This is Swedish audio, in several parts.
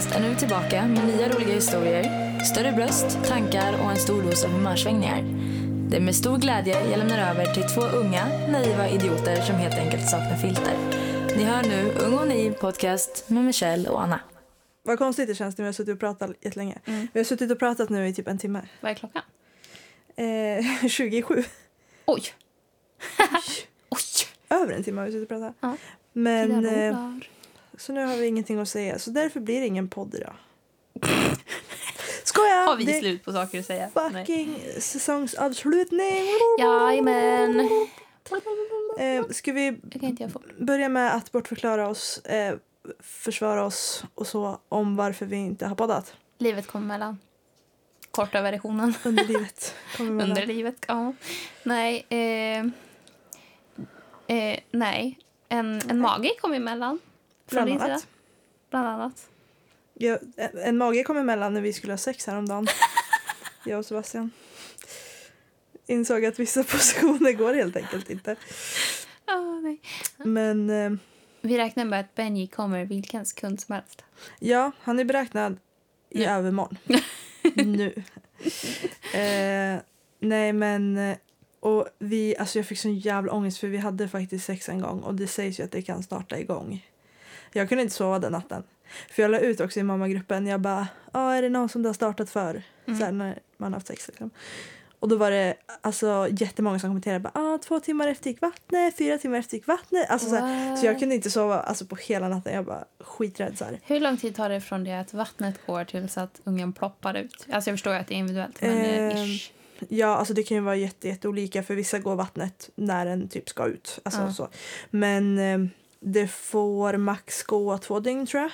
podcast är nu tillbaka med nya roliga historier, större bröst, tankar och en stor dos av humörsvängningar. Det är med stor glädje jag lämnar över till två unga, naiva idioter som helt enkelt saknar filter. Ni hör nu Ung och naiv podcast med Michelle och Anna. Vad konstigt det känns när vi har suttit och pratat jättelänge. Mm. Vi har suttit och pratat nu i typ en timme. Vad är klockan? Eh, 27. Oj! Oj! Över en timme har vi suttit och pratat. Ja. Men, Tiden rullar. Så nu har vi ingenting att säga. Så därför blir det ingen podd idag. Skojar! Har vi Det slut på saker att säga? Nej. fucking säsongsavslutning! Jajamän! Eh, ska vi börja med att bortförklara oss, eh, försvara oss och så om varför vi inte har poddat Livet kommer emellan. Korta versionen. under livet. Under livet, ja. Nej, eh, eh, nej. En, en mage kom emellan. Från Bland din sida. annat. Bland annat. Ja, en- en mage kom emellan när vi skulle ha sex häromdagen. jag och Sebastian. Insåg att vissa positioner går helt enkelt inte. Ah, nej. Men eh, Vi räknar med att Benji kommer vilken sekund som helst. ja, han är beräknad i Nu. övermorgon. nu. Eh, nej men, eh, och vi, alltså jag fick sån jävla ångest för vi hade faktiskt sex en gång och det sägs ju att det kan starta igång. Jag kunde inte sova den natten. För jag la ut också i mammagruppen, jag bara, ah, är det någon som det har startat för? Mm. Här, när man har haft sex liksom. Och då var det alltså jättemånga som kommenterade bara, ah, två timmar efter gick vattnet, fyra timmar efter gick vattnet. Alltså, så, här, så jag kunde inte sova alltså, på hela natten, jag var skiträdd så här. Hur lång tid tar det från det att vattnet går till så att ungen ploppar ut? Alltså jag förstår att det är individuellt, men eh, ish. Ja, alltså det kan ju vara jätte, jätteolika för vissa går vattnet när den typ ska ut. Alltså, Ja. så. Men eh, det får max gå två dygn tror jag.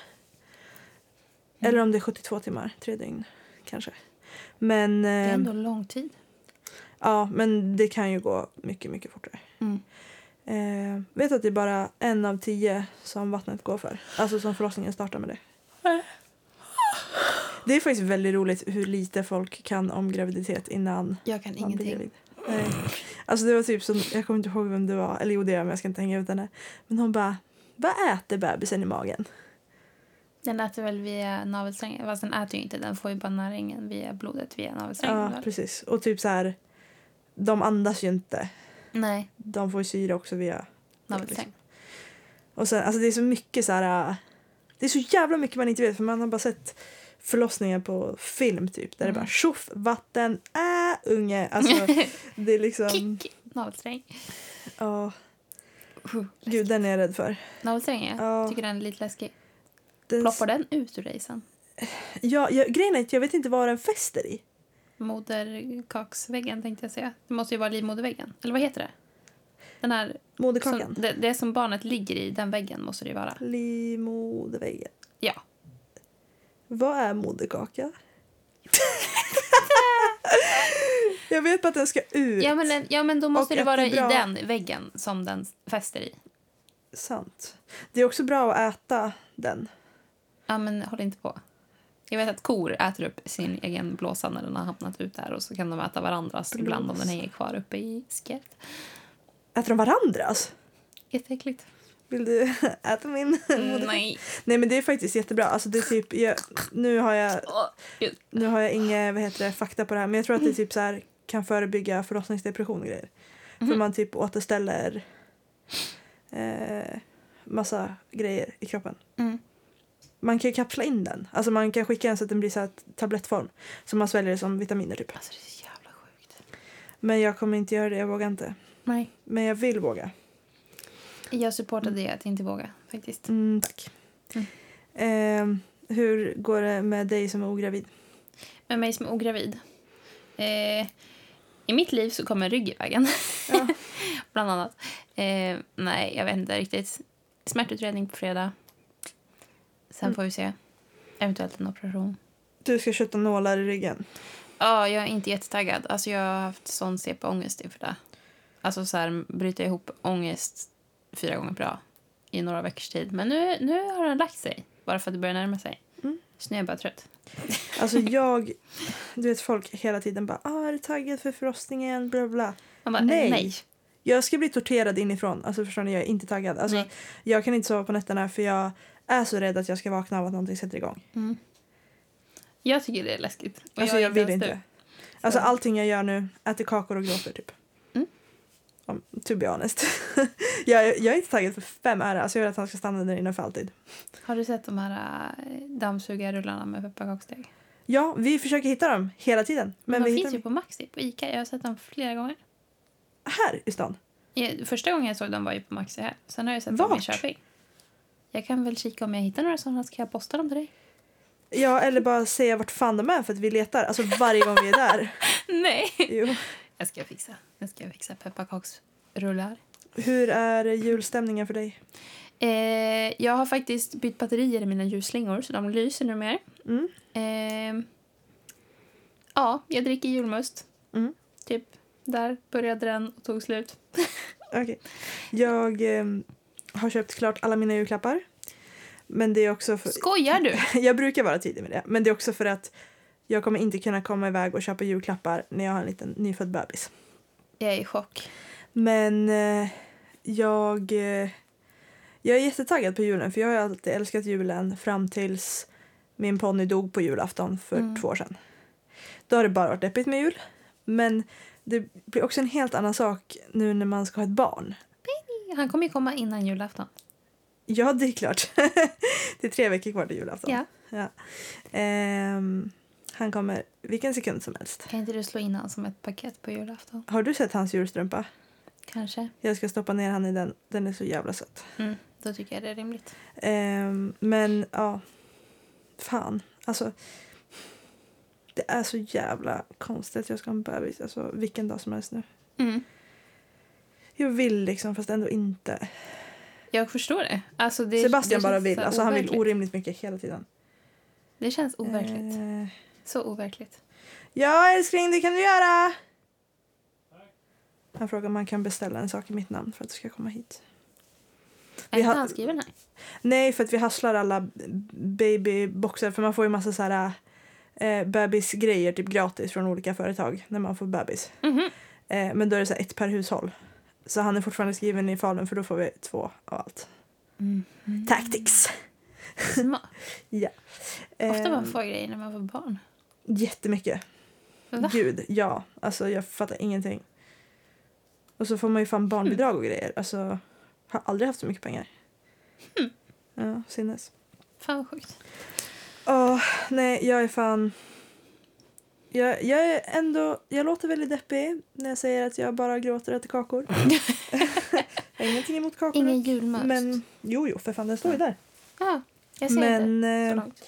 Mm. Eller om det är 72 timmar, tre dygn kanske. Men, Det är eh, ändå lång tid. ja, men det kan ju gå mycket, mycket fortare. Mm. Eh, vet att det är bara en av tio som vattnet går för. Alltså som förlossningen startar med det. Det är faktiskt väldigt roligt hur lite folk kan om graviditet innan Jag kan man blir ingenting. gravid. Nej. Alltså det var typ som, jag kommer inte ihåg vem det var, eller jo det gör jag men jag ska inte hänga ut henne. Men hon bara, vad äter bebisen i magen? Den äter väl via navelsträngen? Fast den äter ju inte, den får ju bara näringen via blodet via navelsträngen. Ja, väl? precis. Och typ så här, de andas ju inte. Nej, De får ju syre också via... navelsträng. Och sen, alltså det är så mycket så här, äh, det är så jävla mycket man inte vet för man har bara sett förlossningar på film typ där det Mm. bara tjoff, vatten, äh, unge. Alltså det är liksom, Kick! Navelsträng. ja. Gud den är jag rädd för. Navelsträngen, Ja. jag tycker den är lite läskig. Den, Ploppar den ut ur dig sen? ja, jag, grejen är att jag vet inte vad den fäster i. Moderkaksväggen tänkte jag säga. Det måste ju vara livmoderväggen. Eller vad heter det? Den här, Moderkakan. som, det, det som barnet ligger i, den väggen måste det ju vara. Livmoderväggen. Ja. Vad är moderkaka? jag vet bara att den ska ut. Ja men, den, ja, men då måste Och det vara det i den väggen som den fäster i. Sant. Det är också bra att äta den. Ja, men håll inte på. Jag vet att kor äter upp sin egen blåsa när den har hamnat ut där och så kan de äta varandras ibland om den hänger kvar uppe i skelett. Äter de varandras? Jätteäckligt. Vill du äta min moderkaka? Nej. Nej men det är faktiskt jättebra. Alltså det är typ, jag, nu har jag, nu har jag inga vad heter det, fakta på det här men jag tror att det typ så här kan förebygga förlossningsdepression och grejer. För Mhm. man typ återställer eh, massa grejer i kroppen. Mm. Man kan ju kapsla in den. Alltså man kan skicka den så att den blir så här tablettform. Så man sväljer det som vitaminer typ. Alltså det är så jävla sjukt. Men jag kommer inte göra det, jag vågar inte. Nej. Men jag vill våga. Jag supportade det att inte våga faktiskt. Mm, tack. Mm. Eh, hur går det med dig som är ogravid? Med mig som är ogravid. Eh, I mitt liv så kommer rygg i vägen. Ja. Bland annat. Eh, nej, jag vet inte riktigt. Smärtutredning på fredag. Sen Mm. får vi se. Eventuellt en operation. Du ska kötta nålar i ryggen. Ja, jag är inte jättetaggad. Alltså, jag har haft sån CP-ångest inför det. Alltså så här, bryta ihop ångest fyra gånger per dag i några veckors tid. Men nu, nu har den lagt sig, bara för att det börjar närma sig. Mm. Så nu är jag bara trött. Alltså jag, du vet folk hela tiden bara ah, är du taggad för förlossningen? Bla bla. Bara, Nej. nej. Jag ska bli torterad inifrån. Alltså förstår ni, jag är inte taggad. Alltså, Nej. jag kan inte sova på nätterna för jag är så rädd att jag ska vakna av att någonting sätter igång. Mm. Jag tycker det är läskigt. Och Alltså är jag, vill inte. Alltså Så. allting jag gör nu, äter kakor och gråter typ. Om, to be honest. jag, jag är inte taggad för fem öre. Alltså jag vill att han ska stanna där inne för alltid. Har du sett de här äh, dammsugarrullarna med pepparkaksdeg? Ja, vi försöker hitta dem hela tiden. Men Men de vi finns ju dem på Maxi, på Ica. Jag har sett dem flera gånger. här i stan. Ja, Första gången jag såg dem var ju på Maxi här. Sen har jag sett dem i Vart? Köping. Jag kan väl kika om jag hittar några sådana så kan jag posta dem till dig. Ja, eller bara säga vart fan de är för att vi letar. Alltså varje gång vi är där. Nej! Jo. Jag ska fixa. Jag ska fixa pepparkaksrullar. Hur är julstämningen för dig? Eh, jag har faktiskt bytt batterier i mina ljusslingor så de lyser nu mer. Mm. Eh, ja, jag dricker julmust. Mm. Typ där började den och tog slut. Okej. Jag ehm, har köpt klart alla mina julklappar. Men det är också för... Skojar du? Jag brukar vara tidig med det. Men det är också för att jag kommer inte kunna komma iväg och köpa julklappar när jag har en liten nyfödd bebis. Jag är i chock. Men eh, jag, eh, jag är jättetaggad på julen för jag har alltid älskat julen fram tills min ponny dog på julafton för Mm. två år sedan. Då har det bara varit deppigt med jul. Men det blir också en helt annan sak nu när man ska ha ett barn. Han kommer ju komma innan julafton. Ja, det är klart. det är tre veckor kvar till julafton. Ja. Ja. Ehm, han kommer vilken sekund som helst. Kan inte du slå in han som ett paket på julafton? Har du sett hans julstrumpa? Kanske. Jag ska stoppa ner han i den. Den är så jävla söt. Mm, då tycker jag det är rimligt. Ehm, men ja, fan. Alltså, det är så jävla konstigt att jag ska ha en bebis. Alltså, vilken dag som helst nu. Mm. Jag vill liksom, fast ändå inte. Jag förstår det. Alltså det Sebastian det bara vill. så Alltså, han vill orimligt mycket hela tiden. Det känns overkligt. Eh, Så overkligt. ja, älskling, det kan du göra! Han frågar om man kan beställa en sak i mitt namn för att det ska komma hit. Är inte han skriven här? Nej, för att vi hasslar alla babyboxar för man får ju massa så här eh, bebisgrejer typ gratis från olika företag när man får bebis. Mhm. Eh, men då är det så ett per hushåll. Så han är fortfarande skriven i Falun för då får vi två av allt. Mm. Tactics! Smart. Ofta man Eh, får grejer när man får barn. Jättemycket. Va? Gud, ja. Alltså jag fattar ingenting. Och så får man ju fan barnbidrag och grejer. Alltså, har aldrig haft så mycket pengar. Hmm. Ja, sinnes. Fan vad sjukt. Åh, nej, jag är fan... Jag, jag är ändå... Jag låter väldigt deppig när jag säger att jag bara gråter och äter kakor. jag har ingenting emot kakor. Ingen julmust. Men jo, jo, för fan, den står ju där. Ja, jag ser Men det. Så eh, långt.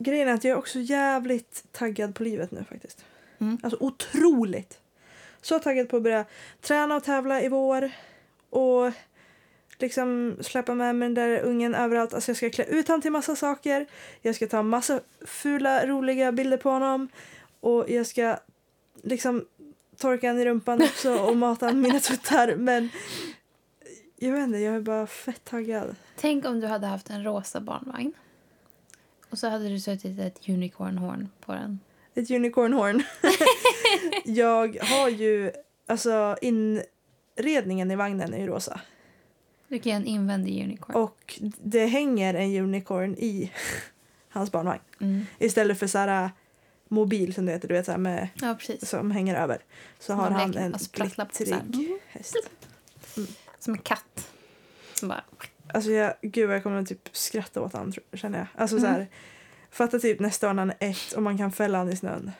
Grejen är att jag är också jävligt taggad på livet nu faktiskt. Mm. Alltså otroligt. Så taggad på att börja träna och tävla i vår. Och liksom släppa med mig den där ungen överallt. Alltså jag ska klä ut honom till massa saker. Jag ska ta massa fula, roliga bilder på honom. Och jag ska liksom torka honom i rumpan också och mata mina tuttar. Men jag vet inte, jag är bara fett taggad. Tänk om du hade haft en rosa barnvagn. Och så hade du suttit ett unicornhorn på den. Ett unicorn horn. jag har ju, alltså inredningen i vagnen är ju rosa. Du kan en invändig unicorn. Och det hänger en unicorn i hans barnvagn. Mm. Istället för så här äh, mobil som det heter, du vet så här med, Ja, precis. som hänger över. Så Som har man han en alltså glittrig häst. Som en katt. Som bara... Alltså jag, gud jag kommer typ skratta åt honom känner jag. Alltså så Mm. här, fatta typ nästa år när han är ett och man kan fälla honom i snön.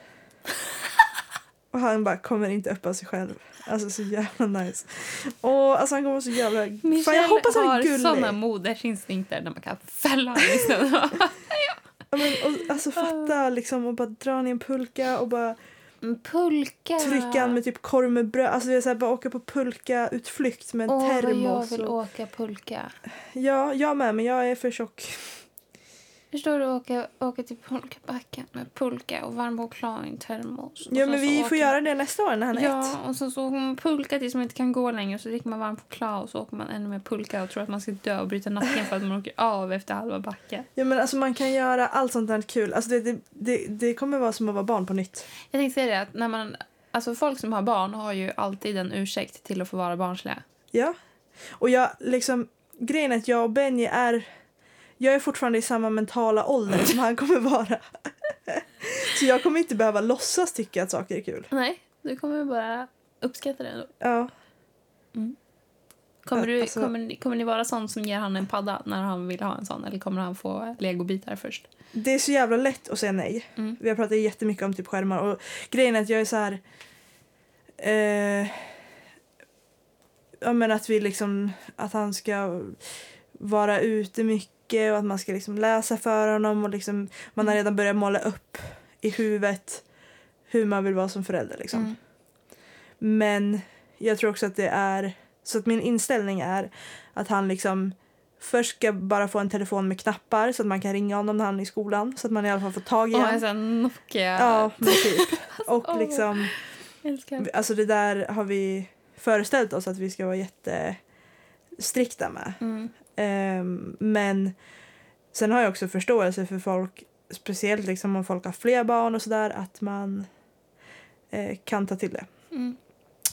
Och han bara kommer inte upp av sig själv. Alltså så jävla nice. Och alltså han kommer så jävla... Fan jag hoppas han är har gullig. såna modersinstinkter när man kan fälla honom i snön. Ja, men, och, alltså fatta liksom och bara dra ner en pulka och bara Pulka! trycka han med typ korv med bröd. Alltså det är så här, bara åka på pulka-utflykt med en Åh, vad jag termos. vill och, åka pulka. ja, jag med men jag är för tjock. Förstår du? Åka, åka till pulkabacken med pulka och varm choklad i en termos. Ja men vi åker- får göra det nästa år när han är ett. Ja, och så, så åker man pulka tills man inte kan gå längre och så dricker man varm choklad och så åker man ännu mer pulka och tror att man ska dö och bryta nacken för att man åker av efter halva backen. Ja men alltså man kan göra allt sånt där kul. Alltså det, det, det, det kommer vara som att vara barn på nytt. Jag tänkte säga det att när man, alltså folk som har barn har ju alltid en ursäkt till att få vara barnsliga. Ja. Och jag liksom, grejen är att jag och Benji är jag är fortfarande i samma mentala ålder som han kommer vara. så jag kommer inte behöva låtsas tycka att saker är kul. Nej, du kommer bara uppskatta det ändå. Ja, Kommer, du, Alltså- kommer, kommer ni vara sån som ger han en padda när han vill ha en sån? Eller kommer han få legobitar först? det är så jävla lätt att säga nej. Mm. Vi har pratat jättemycket om typ skärmar och grejen är att jag är så här... Eh, ja men att vi liksom, att han ska vara ute mycket och att man ska liksom läsa för honom och liksom, man har redan börjat måla upp i huvudet hur man vill vara som förälder liksom. Mm. Men jag tror också att det är, så att min inställning är att han liksom först ska bara få en telefon med knappar så att man kan ringa honom när han är i skolan så att man i alla fall får tag i honom. en sån Nokia. Ja, men typ. Och Åh. liksom, alltså det där har vi föreställt oss att vi ska vara jättestrikta med. Mm. Ehm, men sen har jag också förståelse för folk, speciellt liksom om folk har fler barn och sådär, att man eh, kan ta till det. Mm.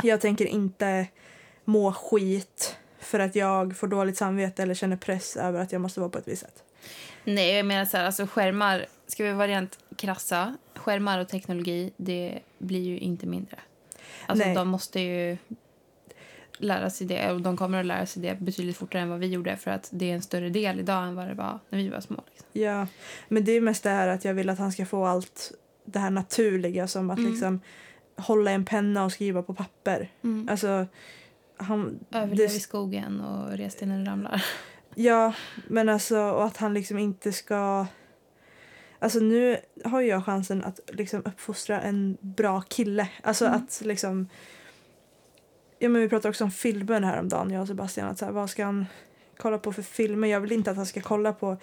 Jag tänker inte må skit för att jag får dåligt samvete eller känner press över att jag måste vara på ett visst sätt. Nej, jag menar så här, alltså skärmar, ska vi vara rent krassa, skärmar och teknologi, det blir ju inte mindre. Alltså Nej. de måste ju lära sig det, och de kommer att lära sig det betydligt fortare än vad vi gjorde för att det är en större del idag än vad det var när vi var små. Liksom. Ja, men det är mest det här att jag vill att han ska få allt det här naturliga som att Mm. liksom hålla en penna och skriva på papper. Alltså, han... Överlev det- i skogen och res till när ramlar. Ja, men alltså och att han liksom inte ska... Alltså nu har jag chansen att liksom uppfostra en bra kille. Alltså Mm. att liksom... Ja men vi pratade också om filmer häromdagen, jag och Sebastian. Att så här, vad ska han kolla på för filmer? Jag vill inte att han ska kolla på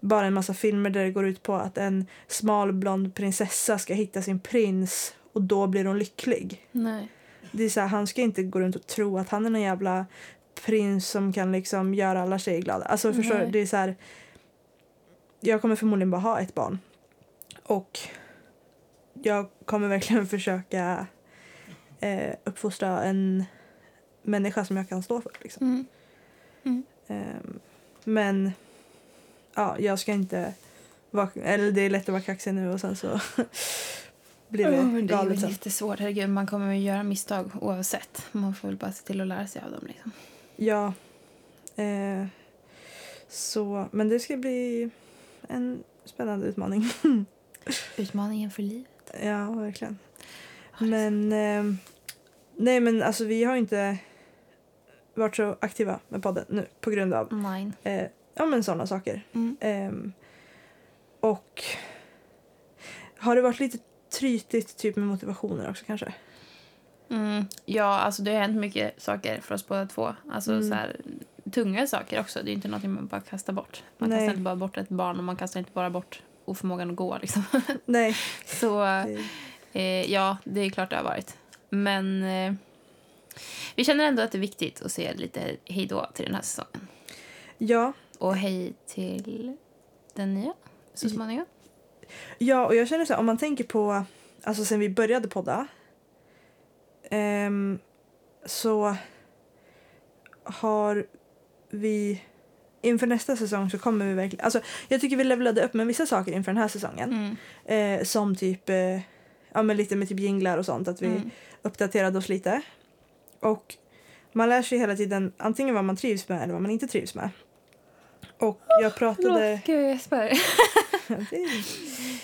bara en massa filmer där det går ut på att en smal blond prinsessa ska hitta sin prins och då blir hon lycklig. Nej. Det är så här, han ska inte gå runt och tro att han är en jävla prins som kan liksom göra alla tjejer glada. Alltså förstår du? Det är så här, jag kommer förmodligen bara ha ett barn. Och jag kommer verkligen försöka eh, uppfostra en människa som jag kan stå för. Liksom. Mm. Ehm, men ja, jag ska inte vara, eller det är lätt att vara kaxig nu och sen så blir det Ja, men det är galet sen. jättesvårt. Herregud, man kommer ju göra misstag oavsett. Man får väl bara se till att lära sig av dem. Liksom. Ja. Eh, så, men det ska bli en spännande utmaning. Utmaningen för livet. ja, verkligen. Men ehm, nej, men alltså vi har inte varit så aktiva med podden nu på grund av Mine. eh, ja, men sådana saker. Mm. Ehm, och har det varit lite trytigt typ med motivationer också kanske? Mm. Ja, alltså det har hänt mycket saker för oss båda två. Alltså Mm. så här, tunga saker också. Det är inte något man bara kastar bort. Man Nej. kastar inte bara bort ett barn och man kastar inte bara bort oförmågan att gå. Liksom. Nej. Så eh, ja, det är klart det har varit. Men eh, vi känner ändå att det är viktigt att se lite hej då till den här säsongen. ja, Och hej till den nya så småningom. Ja, och jag känner så här, om man tänker på, alltså sen vi började podda, ehm, så har vi, inför nästa säsong så kommer vi verkligen, alltså jag tycker vi levlade upp med vissa saker inför den här säsongen. Mm. Eh, som typ, eh, ja men lite med typ jinglar och sånt, att vi Mm. uppdaterade oss lite. Och man lär sig hela tiden antingen vad man trivs med eller vad man inte trivs med. Och jag pratade... Gud, jag spär.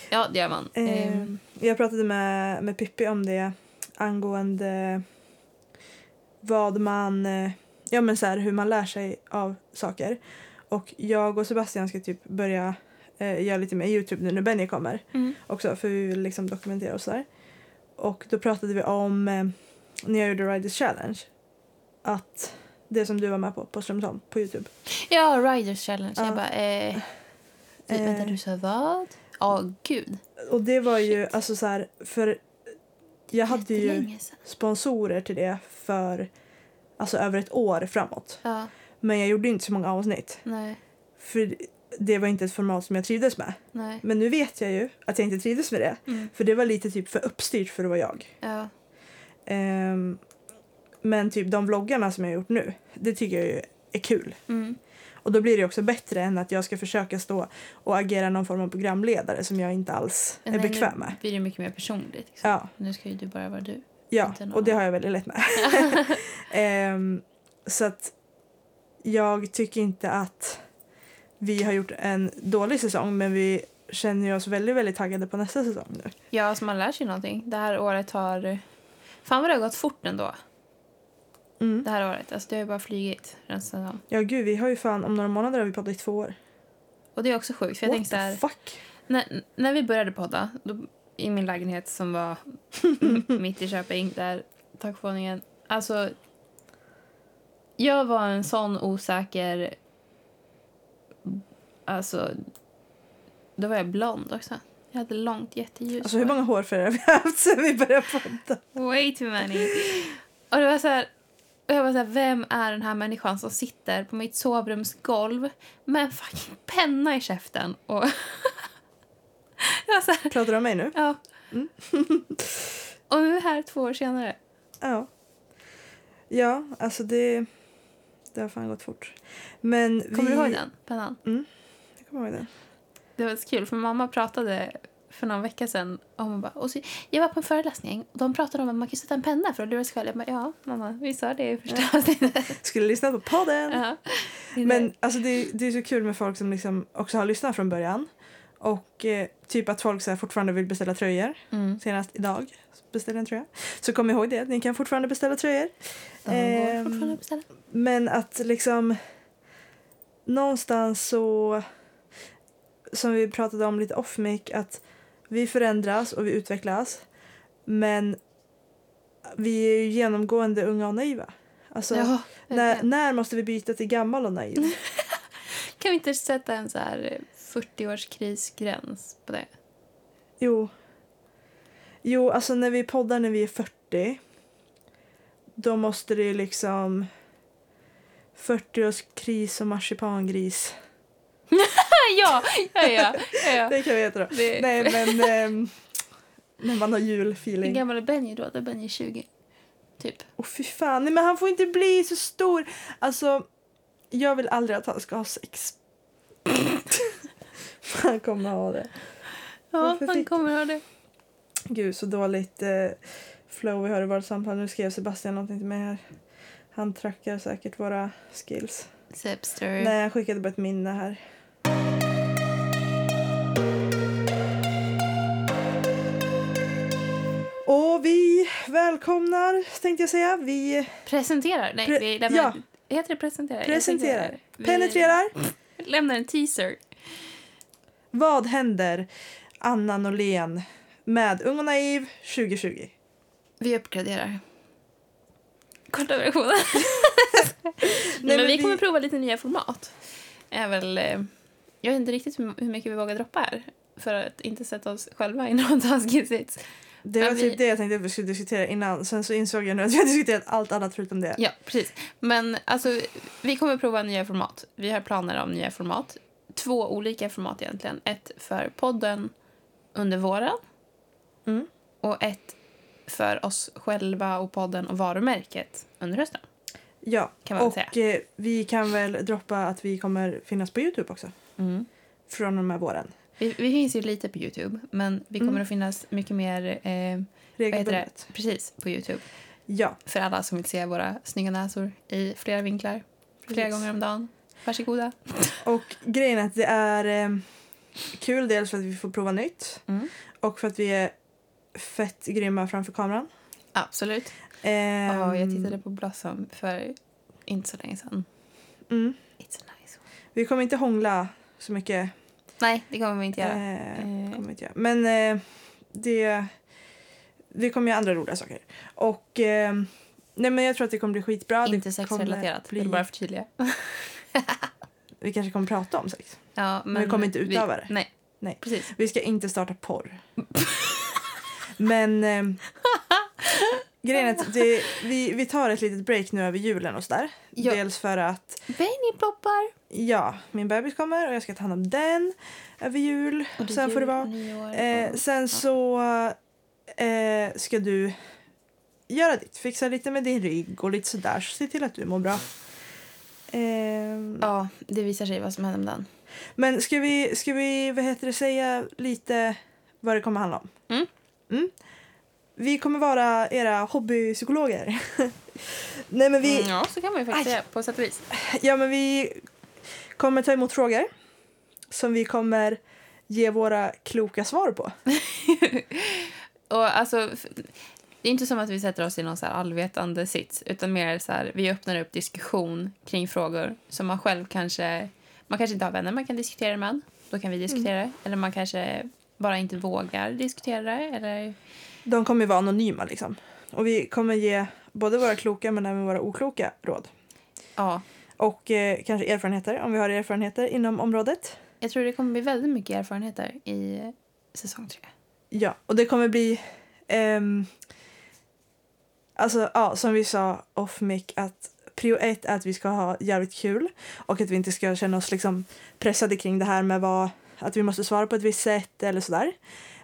Ja, det gör man. Eh, jag pratade med, med Pippi om det angående vad man, eh, ja men så här, hur man lär sig av saker. Och jag och Sebastian ska typ börja eh, göra lite mer Youtube nu när Benny kommer mm. också för vi vill liksom dokumentera oss där. Och då pratade vi om, eh, när jag gjorde Riders Challenge, att det som du var med på, på Strömsholm, på Youtube. Ja, Riders Challenge. Ja. Jag bara, eh, du, vänta, Eh. du sa vad? Ja, gud. Och det var ju alltså så här, för jag hade ju sponsorer till det för alltså över ett år framåt. Ja, Men jag gjorde inte så många avsnitt. nej, För det var inte ett format som jag trivdes med. nej. Men nu vet jag ju att jag inte trivdes med det. Mm. För det var lite typ för uppstyrt för att vara jag. Ja, Ehm, men typ de vloggarna som jag har gjort nu, det tycker jag ju är kul. mm. Och då blir det också bättre än att jag ska försöka stå och agera någon form av programledare som jag inte alls är Nej, bekväm med. Nu blir det mycket mer personligt. Liksom. Ja, Nu ska ju du bara vara du. ja någon och det har jag väldigt lätt med. Ehm, så att jag tycker inte att vi har gjort en dålig säsong men vi känner oss väldigt, väldigt taggade på nästa säsong nu. Ja, alltså man lär sig någonting. Det här året har... Fan vad det har gått fort ändå. Mm. Det här året. Alltså det har ju bara flugit. Ja gud, vi har ju fan om några månader har vi poddat i två år. Och det är också sjukt. För jag What tänkte så här, the fuck? när, när vi började podda, då, i min lägenhet som var mitt i Köping, där takvåningen. Alltså, jag var en sån osäker... Alltså, då var jag blond också. Jag hade långt jätteljus Alltså hur många hårfärger har vi haft sen vi började podda? Way too many. Och det var så här, och jag var så här, vem är den här människan som sitter på mitt sovrumsgolv med en fucking penna i käften? Och jag var så här, Pratar du om mig nu? ja. Mm. och nu är vi här två år senare. Ja. Ja, alltså det... Det har fan gått fort. Men Kommer vi... du ihåg den pennan? Jag kommer ihåg den. Det var så kul, för mamma pratade för någon vecka sedan om hon bara, och så, jag var på en föreläsning och de pratade om att man kan sätta en penna för att lura sig själv. Jag bara, ja mamma, vi sa det i första avsnittet. Skulle lyssna på podden. ja. Men alltså det, det är så kul med folk som liksom också har lyssnat från början. Och eh, typ att folk så här fortfarande vill beställa tröjor. mm. Senast idag beställde en tröja. Så kom ihåg det, ni kan fortfarande beställa tröjor. Ehm, fortfarande att beställa. Men att liksom någonstans så som vi pratade om lite off mic att vi förändras och vi utvecklas men vi är ju genomgående unga och naiva. Alltså, Ja, när, när måste vi byta till gammal och naiv? Kan vi inte sätta en så här 40-årskrisgräns på det? Jo. Jo, alltså när vi poddar när vi är 40 då måste det liksom 40-årskris och marsipangris. ja, ja, ja. ja. Det kan vi heta då. Det, Nej men ehm, när man har Hur julfeeling. gammal är Benji då? Då är Benji 20. Typ. Åh fy fan, nej men han får inte bli så stor. Alltså, jag vill aldrig att han ska ha sex. han kommer ha det. Ja, Varför han fick- kommer ha det. Gud så dåligt eh, flow vi har i vårt samtal. Nu skrev Sebastian någonting till mig här. Han trackar säkert våra skills. Sepster. Nej, han skickade bara ett minne här. Och vi välkomnar, tänkte jag säga. Vi Presenterar. Nej, Pre- vi lämnar... ja. Heter det presenterar? Presenterar, Vi penetrerar. lämnar en teaser. Vad händer Anna Norlén med Ung och naiv 2020? Vi uppgraderar. Korta versionen. Nej, men, men vi vi- kommer prova lite nya format. Är väl, eh, jag vet inte riktigt hur hur mycket vi vågar droppa här. För att inte sätta oss själva i någon taskig sits. Det var Men vi- typ det jag tänkte att vi skulle diskutera innan. Sen så insåg jag nu att vi har diskuterat allt annat förutom det. Ja, precis. Men alltså, vi kommer prova nya format. Vi har planer om nya format. Två olika format egentligen. Ett för podden under våren. Mm. Och ett för oss själva och podden och varumärket under hösten. Ja, Kan man och eh, vi kan väl droppa att vi kommer finnas på Youtube också. Mm. Från och med våren. Vi, vi finns ju lite på Youtube, men vi kommer Mm. att finnas mycket mer eh? Regelbundet. Precis, på Youtube. Ja, För alla som vill se våra snygga näsor i flera vinklar, flera Precis. gånger om dagen. Varsågoda. och grejen är att det är eh, kul dels för att vi får prova nytt Mm. och för att vi är fett grymma framför kameran. Absolut. Ehm, Ja, jag tittade på Blossom för inte så länge sedan. Mm, It's a nice one. vi kommer inte hångla så mycket. Nej, det kommer vi inte göra. Eh, Eh. kommer vi inte göra. Men eh, det... Vi kommer göra andra roliga saker. Och... Eh, nej men jag tror att det kommer bli skitbra. Inte sexrelaterat, kommer vill bara förtydliga. Vi kanske kommer prata om sex. Ja, men, vi kommer inte utöva det. Nej, Nej. precis. Vi ska inte starta porr. Men eh, grejen är att det, vi, vi tar ett litet break nu över julen och sådär. Ja. Dels för att Benny ploppar. Ja, min bebis kommer och jag ska ta hand om den över jul. Och Sen får det jul vara. nyår Eh, och- sen så eh, ska du göra ditt. Fixa lite med din rygg och lite sådär. Så se till att du mår bra. Ehm, Ja, det visar sig vad som händer med den. Men ska vi, ska vi vad heter det, säga lite vad det kommer handla om? Mm. Mm. Vi kommer vara era hobbypsykologer. Nej men vi, Mm, ja, så kan man ju faktiskt Aj. säga på sätt och vis. ja, men vi kommer ta emot frågor som vi kommer ge våra kloka svar på. Och alltså, det är inte som att vi sätter oss i någon så här allvetande sits, utan mer så här, vi öppnar upp diskussion kring frågor som man själv kanske, man kanske inte har vänner man kan diskutera med, då kan vi diskutera det. Eller man kanske bara inte vågar diskutera det, eller De kommer ju vara anonyma liksom. Och vi kommer ge både våra kloka men även våra okloka råd. ja. Och eh, kanske erfarenheter om vi har erfarenheter inom området. Jag tror det kommer bli väldigt mycket erfarenheter i säsong tre. Ja, och det kommer bli... ehm, alltså, ja, som vi sa off mic att prio ett är att vi ska ha jävligt kul och att vi inte ska känna oss liksom pressade kring det här med vad, att vi måste svara på ett visst sätt eller sådär.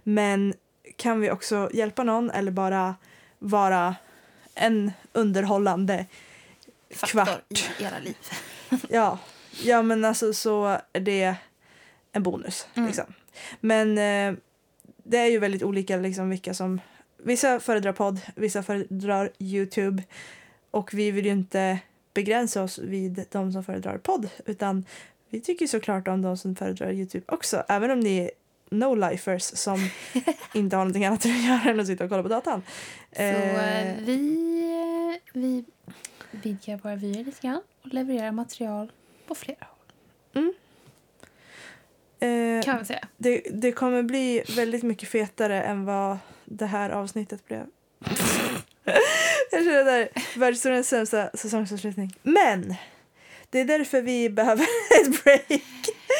Men kan vi också hjälpa någon eller bara vara en underhållande Faktor kvart. i era liv. Ja, ja men alltså så är det en bonus. Mm. Liksom. Men eh, det är ju väldigt olika liksom, vilka som... Vissa föredrar podd, vissa föredrar Youtube. Och vi vill ju inte begränsa oss vid de som föredrar podd utan vi tycker såklart om de som föredrar Youtube också. Även om ni är no-lifers som inte har någonting annat att göra än att sitta och kolla på datan. Så eh, Eh, vi, vi vidgar våra vyer lite grann och levererar material på flera håll. eh, Kan vi säga. Det, det kommer bli väldigt mycket fetare än vad det här avsnittet blev. Jag känner det där världshistoriens sämsta säsongsavslutning. Men! Det är därför vi behöver ett break.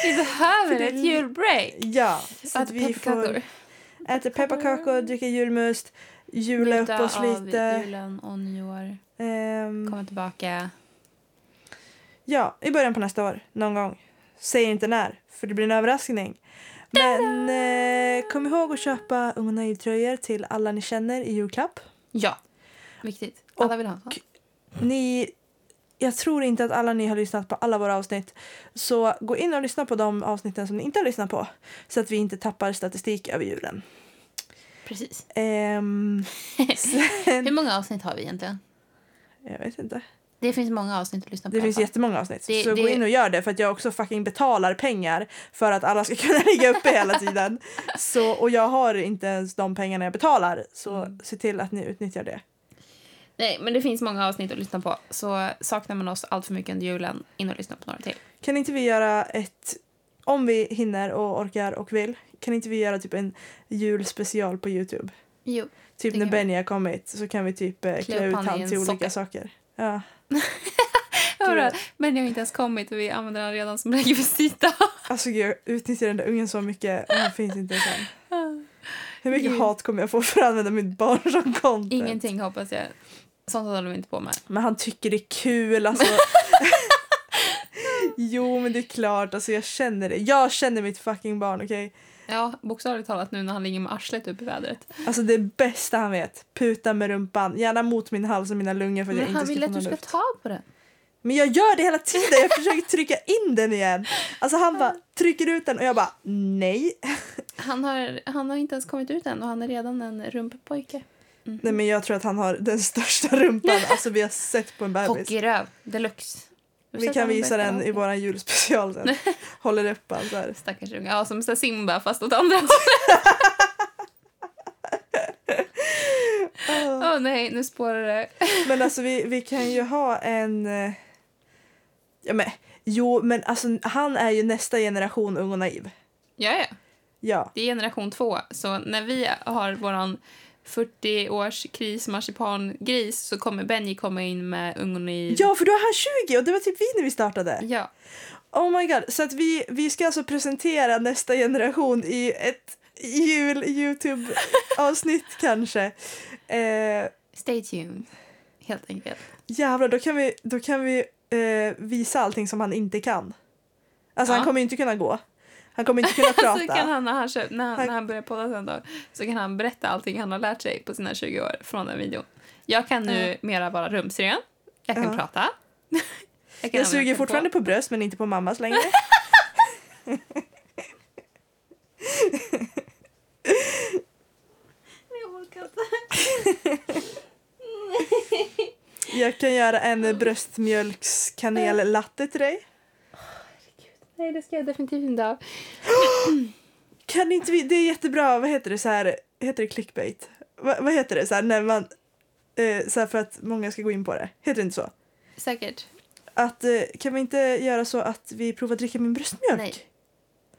Vi behöver det- ett julbreak. Ja, så att vi får äta pepparkakor, dricka julmust, jula upp oss lite. julen och nyår. Ehm, Komma tillbaka. ja, i början på nästa år, någon gång. Säg inte när, för det blir en överraskning. Men eh, kom ihåg att köpa Unga Naiv-tröjor till alla ni känner i julklapp. Ja. Viktigt. Alla vill ha. Ni, jag tror inte att alla ni har lyssnat på alla våra avsnitt. Så gå in och lyssna på de avsnitten som ni inte har lyssnat på. Så att vi inte tappar statistik över julen. Precis. Ehm, Hur sen, många avsnitt har vi egentligen? Jag vet inte. Det finns många avsnitt att lyssna på. Det finns jättemånga avsnitt. Det- så gå det- in och gör det för att jag också fucking betalar pengar för att alla ska kunna ligga uppe hela tiden. Så, och jag har inte ens de pengarna jag betalar. Så Mm. se till att ni utnyttjar det. Nej, men det finns många avsnitt att lyssna på. Så saknar man oss allt för mycket under julen, in och lyssna på några till. Kan inte vi göra ett, om vi hinner och orkar och vill, kan inte vi göra typ en julspecial på Youtube? Jo. Typ när. Benny har kommit så kan vi typ eh, Klä ut han han till olika socka. saker. Ja. Hörru, jag har inte ens kommit och vi använder den redan som rekvisita. Alltså jag utnyttjar den där ungen så mycket och han finns inte sen. Hur mycket Gud. hat kommer jag få för att använda mitt barn som content? Ingenting hoppas jag. Sånt håller vi inte på med. Men han tycker det är kul alltså. jo men det är klart, alltså jag känner det. Jag känner mitt fucking barn okej? Ja, bokstavligt talat nu när han ligger med arslet upp i vädret. Alltså det bästa han vet. Puta med rumpan, gärna mot min hals och mina lungor för att jag Men han inte vill ska att du ska luft. ta på den. Men jag gör det hela tiden, jag försöker trycka in den igen. Alltså han bara trycker ut den och jag bara nej. Han har, han har inte ens kommit ut än och han är redan en rumppojke. Nej men jag tror att han har den största rumpan alltså vi har sett på en bebis. Hockeyröv deluxe. Vi kan visa den i vår julspecial sen. Håller upp han så här. Stackars unge. Ja, som så Simba fast åt andra hållet. Åh nej, nu spårar det. Men alltså vi, vi kan ju ha en... eh, Ja men, jo men alltså han är ju nästa generation ung och naiv. Ja, ja. Ja. Det är generation två. Så när vi har våran 40-års krismarsipangris så kommer Benji komma in med ungen i... Ja för då är han 20 och det var typ vi när vi startade. Ja. Oh my god. Så att vi, vi ska alltså presentera nästa generation i ett jul Youtube avsnitt kanske. Eh, Stay tuned. Helt enkelt. jävlar då kan vi, då kan vi eh, visa allting som han inte kan. Alltså Ja. han kommer inte kunna gå. Han kommer inte kunna prata. Så kan han när han, kör, när, han, Han- när han börjar podda sen då, så kan han berätta allting han har lärt sig på sina 20 år från den videon. Jag kan nu Ja. mera vara rumsren. Jag kan Ja. prata. kan Jag suger fortfarande på. på bröst men inte på mammas längre. Jag orkar inte. Jag kan göra en bröstmjölkskanel-latte till dig. Nej, det ska jag definitivt inte ha. Kan inte vi, det är jättebra, vad heter det så här, heter det clickbait? Va, vad heter det så här när man, eh, så här för att många ska gå in på det? Heter det inte så? Säkert. Att, eh, kan vi inte göra så att vi provar dricka min bröstmjölk? Nej.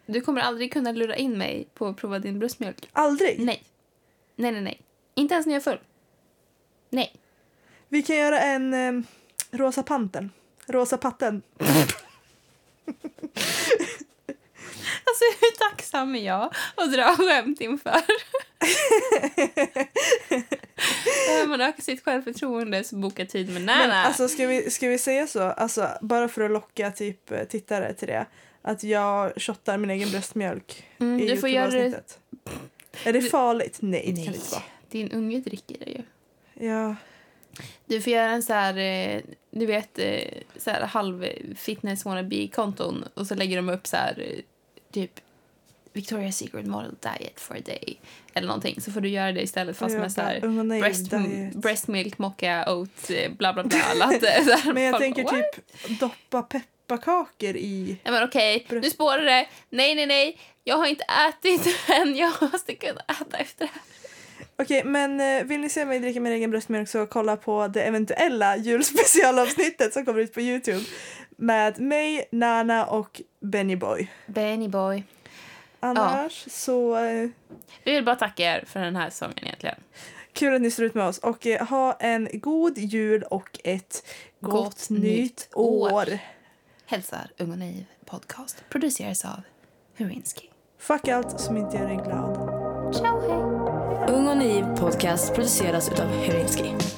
Du kommer aldrig kunna lura in mig på att prova din bröstmjölk. Aldrig? Nej. Nej, nej, nej. Inte ens när jag är full. Nej. Vi kan göra en eh, rosa panten. Rosa patten. Alltså hur tacksam är jag att dra skämt inför? När man ökar sitt självförtroende så boka tid med Men Nana. alltså ska vi, ska vi säga så, alltså, bara för att locka typ tittare till det, att jag shottar min egen bröstmjölk mm, i du får göra det... Är det Du- farligt? Nej, det kan det inte vara. Din unge dricker det ju. Ja. Du får göra en så här, eh, du vet, eh, så här halv fitness wannabe-konton och så lägger de upp så här, eh, typ Victoria's Secret Model Diet for a day eller någonting. Så får du göra det istället fast med så bara, här naiv breast, breast milk, mocka, oat, bla bla bla. latte. Men jag tänker bara, typ doppa pepparkakor i... Nej men okej, Bröst- nu spårar det. Nej, nej, nej. Jag har inte ätit än. Jag måste kunna äta efter det här. Okej, men eh, vill ni se mig dricka min egen bröstmjölk så kolla på det eventuella julspecialavsnittet som kommer ut på Youtube med mig, Nana och Benny Boy. Benny boy. Annars så eh, Vi vill bara tacka er för den här säsongen egentligen. kul att ni står ut med oss och eh, ha en god jul och ett gott, Gott nytt nytt år. år. Hälsar Ung och Naiv podcast. Produceras av Hurinski. Fuck allt som inte gör dig glad. Ciao, hej! Ung och naiv podcast produceras utav Hyrinski.